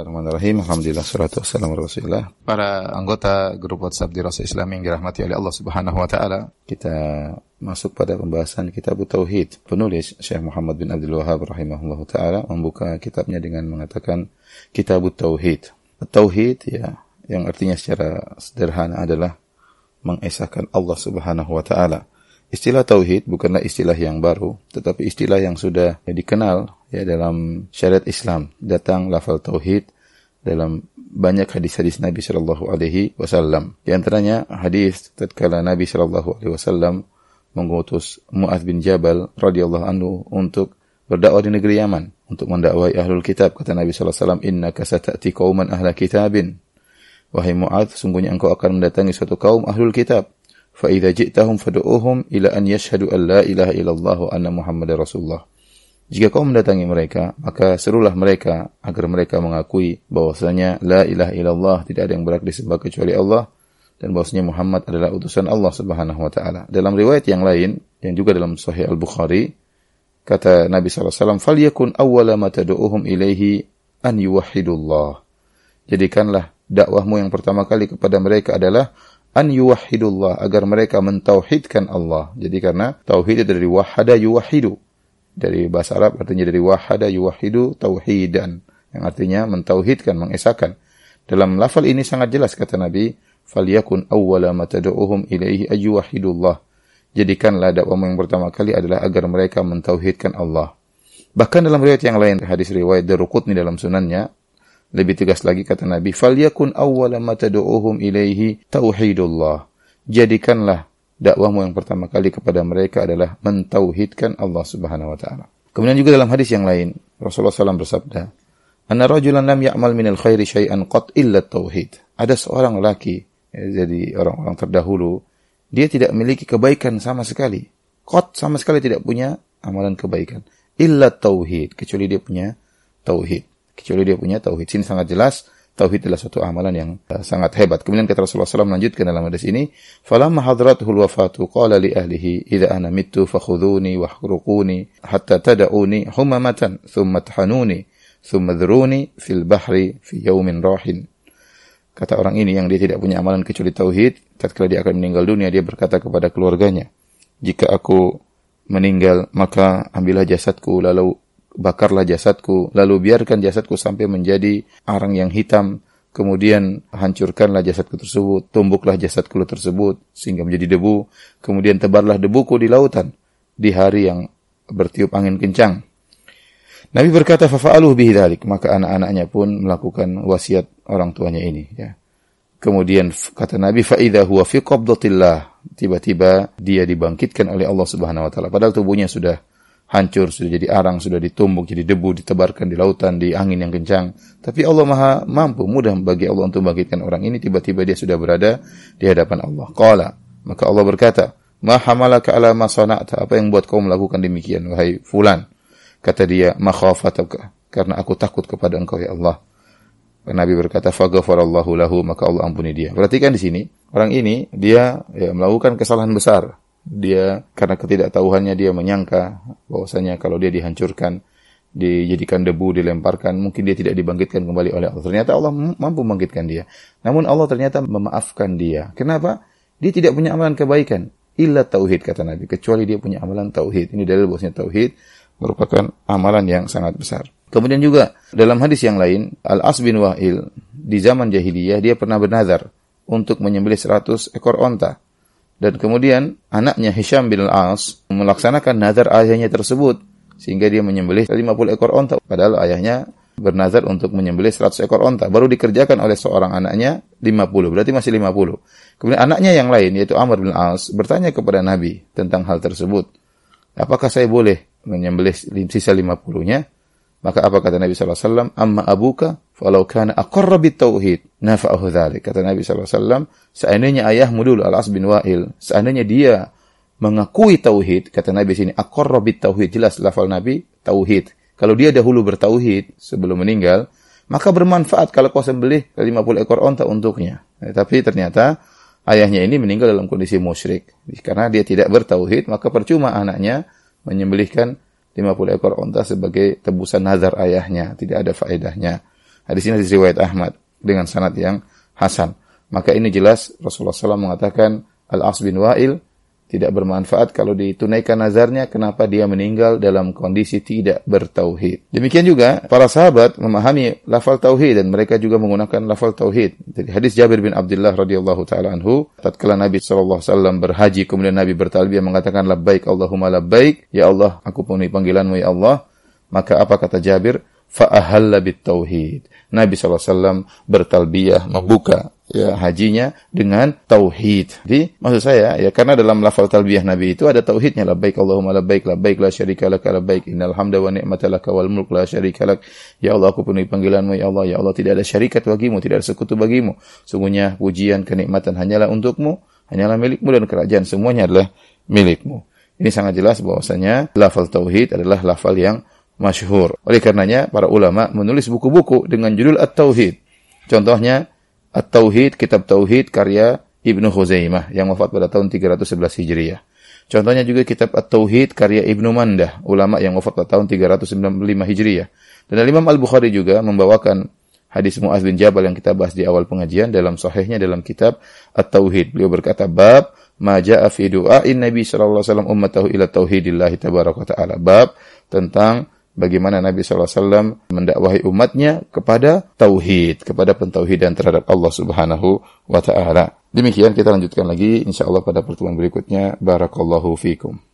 Bismillahirrahmanirrahim. Alhamdulillah salatu wassalamu Rasulullah. Para anggota grup WhatsApp di Rasul Islam yang dirahmati oleh Allah Subhanahu wa taala, kita masuk pada pembahasan kitab Tauhid. Penulis Syekh Muhammad bin Abdul Wahab rahimahullah taala membuka kitabnya dengan mengatakan Kitab Tauhid. Tauhid ya yang artinya secara sederhana adalah mengesahkan Allah Subhanahu wa taala. Istilah tauhid bukanlah istilah yang baru, tetapi istilah yang sudah dikenal ya dalam syariat Islam. Datang lafal tauhid dalam banyak hadis-hadis Nabi Shallallahu Alaihi Wasallam. Di antaranya hadis tatkala Nabi Shallallahu Alaihi Wasallam mengutus Muaz bin Jabal radhiyallahu anhu untuk berdakwah di negeri Yaman untuk mendakwai ahlul kitab kata Nabi Shallallahu Alaihi Wasallam inna kasatati kauman ahla kitabin wahai Muaz sungguhnya engkau akan mendatangi suatu kaum ahlul kitab fa idza ji'tahum fad'uhum ila an yashhadu an la ilaha illallah wa anna muhammadar rasulullah jika kau mendatangi mereka, maka serulah mereka agar mereka mengakui bahwasanya la ilaha illallah tidak ada yang berhak disembah kecuali Allah dan bahwasanya Muhammad adalah utusan Allah Subhanahu wa taala. Dalam riwayat yang lain yang juga dalam Sahih Al-Bukhari kata Nabi sallallahu alaihi wasallam, "Falyakun awwala ma tad'uuhum ilaihi an yuwahhidullah." Jadikanlah dakwahmu yang pertama kali kepada mereka adalah an yuwahhidullah agar mereka mentauhidkan Allah. Jadi karena tauhid itu dari wahada yuwahhidu dari bahasa Arab artinya dari wahada yuwahidu tauhidan yang artinya mentauhidkan, mengesahkan. Dalam lafal ini sangat jelas kata Nabi, "Falyakun awwala ma ilaihi ayyuhidullah." Jadikanlah dakwamu yang pertama kali adalah agar mereka mentauhidkan Allah. Bahkan dalam riwayat yang lain, hadis riwayat Daruqutni dalam sunannya, lebih tegas lagi kata Nabi, "Falyakun awwala ma ilaihi tauhidullah." Jadikanlah dakwahmu yang pertama kali kepada mereka adalah mentauhidkan Allah Subhanahu wa taala. Kemudian juga dalam hadis yang lain, Rasulullah SAW bersabda, "Anna rajulan lam ya'mal minal khairi syai'an qat illa tauhid." Ada seorang laki, ya, jadi orang-orang terdahulu, dia tidak memiliki kebaikan sama sekali. Qat sama sekali tidak punya amalan kebaikan. Illa tauhid, kecuali dia punya tauhid. Kecuali dia punya tauhid. Sini sangat jelas tauhid adalah suatu amalan yang uh, sangat hebat. Kemudian kata Rasulullah SAW melanjutkan dalam hadis ini, "Falamma hadratuhul wafatu qala li ahlihi idza ana mittu fakhudhuni wahruquni hatta tad'uni humamatan thumma tahanuni thumma dhuruni fil bahri fi yaumin rahin." Kata orang ini yang dia tidak punya amalan kecuali tauhid, tatkala dia akan meninggal dunia dia berkata kepada keluarganya, "Jika aku meninggal, maka ambillah jasadku lalu bakarlah jasadku, lalu biarkan jasadku sampai menjadi arang yang hitam, kemudian hancurkanlah jasadku tersebut, tumbuklah jasadku tersebut sehingga menjadi debu, kemudian tebarlah debuku di lautan di hari yang bertiup angin kencang. Nabi berkata, "Fafa'aluhu bihi dhalik." Maka anak-anaknya pun melakukan wasiat orang tuanya ini, ya. Kemudian kata Nabi, "Fa'idha huwa fi qabdatillah." Tiba-tiba dia dibangkitkan oleh Allah Subhanahu wa taala padahal tubuhnya sudah hancur, sudah jadi arang, sudah ditumbuk, jadi debu, ditebarkan di lautan, di angin yang kencang. Tapi Allah maha mampu, mudah bagi Allah untuk membangkitkan orang ini, tiba-tiba dia sudah berada di hadapan Allah. Qala, maka Allah berkata, Ma hamalaka ala ma apa yang buat kau melakukan demikian, wahai fulan? Kata dia, ma karena aku takut kepada engkau ya Allah. Nabi berkata, "Faghfarallahu lahu," maka Allah ampuni dia. Perhatikan di sini, orang ini dia ya, melakukan kesalahan besar dia karena ketidaktahuannya dia menyangka bahwasanya kalau dia dihancurkan dijadikan debu dilemparkan mungkin dia tidak dibangkitkan kembali oleh Allah. Ternyata Allah mampu membangkitkan dia. Namun Allah ternyata memaafkan dia. Kenapa? Dia tidak punya amalan kebaikan. Illa tauhid kata Nabi. Kecuali dia punya amalan tauhid. Ini dalil bahwasanya tauhid merupakan amalan yang sangat besar. Kemudian juga dalam hadis yang lain Al As bin Wa'il di zaman jahiliyah dia pernah bernazar untuk menyembelih 100 ekor onta dan kemudian anaknya Hisham bin Al-As melaksanakan nazar ayahnya tersebut sehingga dia menyembelih 50 ekor onta. Padahal ayahnya bernazar untuk menyembelih 100 ekor onta. Baru dikerjakan oleh seorang anaknya 50 berarti masih 50 kemudian anaknya yang lain yaitu Amr bin Al-As bertanya kepada Nabi tentang hal tersebut. Apakah saya boleh menyembelih sisa 50-nya maka apa kata Nabi SAW? Amma abuka falau kana aqarra tauhid nafa'ahu dhalik. Kata Nabi SAW, seandainya ayahmu dulu Al-As bin Wa'il, seandainya dia mengakui tauhid, kata Nabi sini aqarra tauhid, jelas lafal Nabi tauhid. Kalau dia dahulu bertauhid sebelum meninggal, maka bermanfaat kalau kau sembelih 50 ekor onta untuknya. Eh, tapi ternyata ayahnya ini meninggal dalam kondisi musyrik. Karena dia tidak bertauhid, maka percuma anaknya menyembelihkan 50 ekor onta sebagai tebusan nazar ayahnya, tidak ada faedahnya. Hadis ini hadis riwayat Ahmad dengan sanad yang hasan. Maka ini jelas Rasulullah SAW mengatakan Al-As bin Wa'il tidak bermanfaat kalau ditunaikan nazarnya kenapa dia meninggal dalam kondisi tidak bertauhid. Demikian juga para sahabat memahami lafal tauhid dan mereka juga menggunakan lafal tauhid. Jadi hadis Jabir bin Abdullah radhiyallahu taala anhu, tatkala Nabi sallallahu alaihi wasallam berhaji kemudian Nabi bertalbiyah mengatakan labbaik Allahumma labbaik, ya Allah aku penuhi panggilanmu ya Allah. Maka apa kata Jabir? Fa ahalla bit tauhid. Nabi SAW bertalbiyah, membuka ya hajinya dengan tauhid. Jadi maksud saya ya karena dalam lafal talbiyah Nabi itu ada tauhidnya labbaik Allahumma labbaik labbaik la syarika lak labbaik innal hamda wa ni'mata lak wal mulk la syarika lak. Ya Allah aku penuhi panggilanmu ya Allah ya Allah tidak ada syarikat bagimu tidak ada sekutu bagimu. Sungguhnya pujian kenikmatan hanyalah untukmu, hanyalah milikmu dan kerajaan semuanya adalah milikmu. Ini sangat jelas bahwasanya lafal tauhid adalah lafal yang masyhur. Oleh karenanya para ulama menulis buku-buku dengan judul At-Tauhid. Contohnya At-Tauhid, kitab Tauhid karya Ibnu Khuzaimah yang wafat pada tahun 311 Hijriah. Contohnya juga kitab At-Tauhid karya Ibnu Mandah, ulama yang wafat pada tahun 395 Hijriah. Dan Imam Al-Bukhari juga membawakan hadis Muaz bin Jabal yang kita bahas di awal pengajian dalam sahihnya dalam kitab At-Tauhid. Beliau berkata bab ma jaa fi du'ain Nabi wasallam ummatahu ila tauhidillah tabaraka taala. Bab tentang bagaimana Nabi SAW mendakwahi umatnya kepada tauhid, kepada pentauhidan terhadap Allah Subhanahu wa taala. Demikian kita lanjutkan lagi insyaallah pada pertemuan berikutnya. Barakallahu fikum.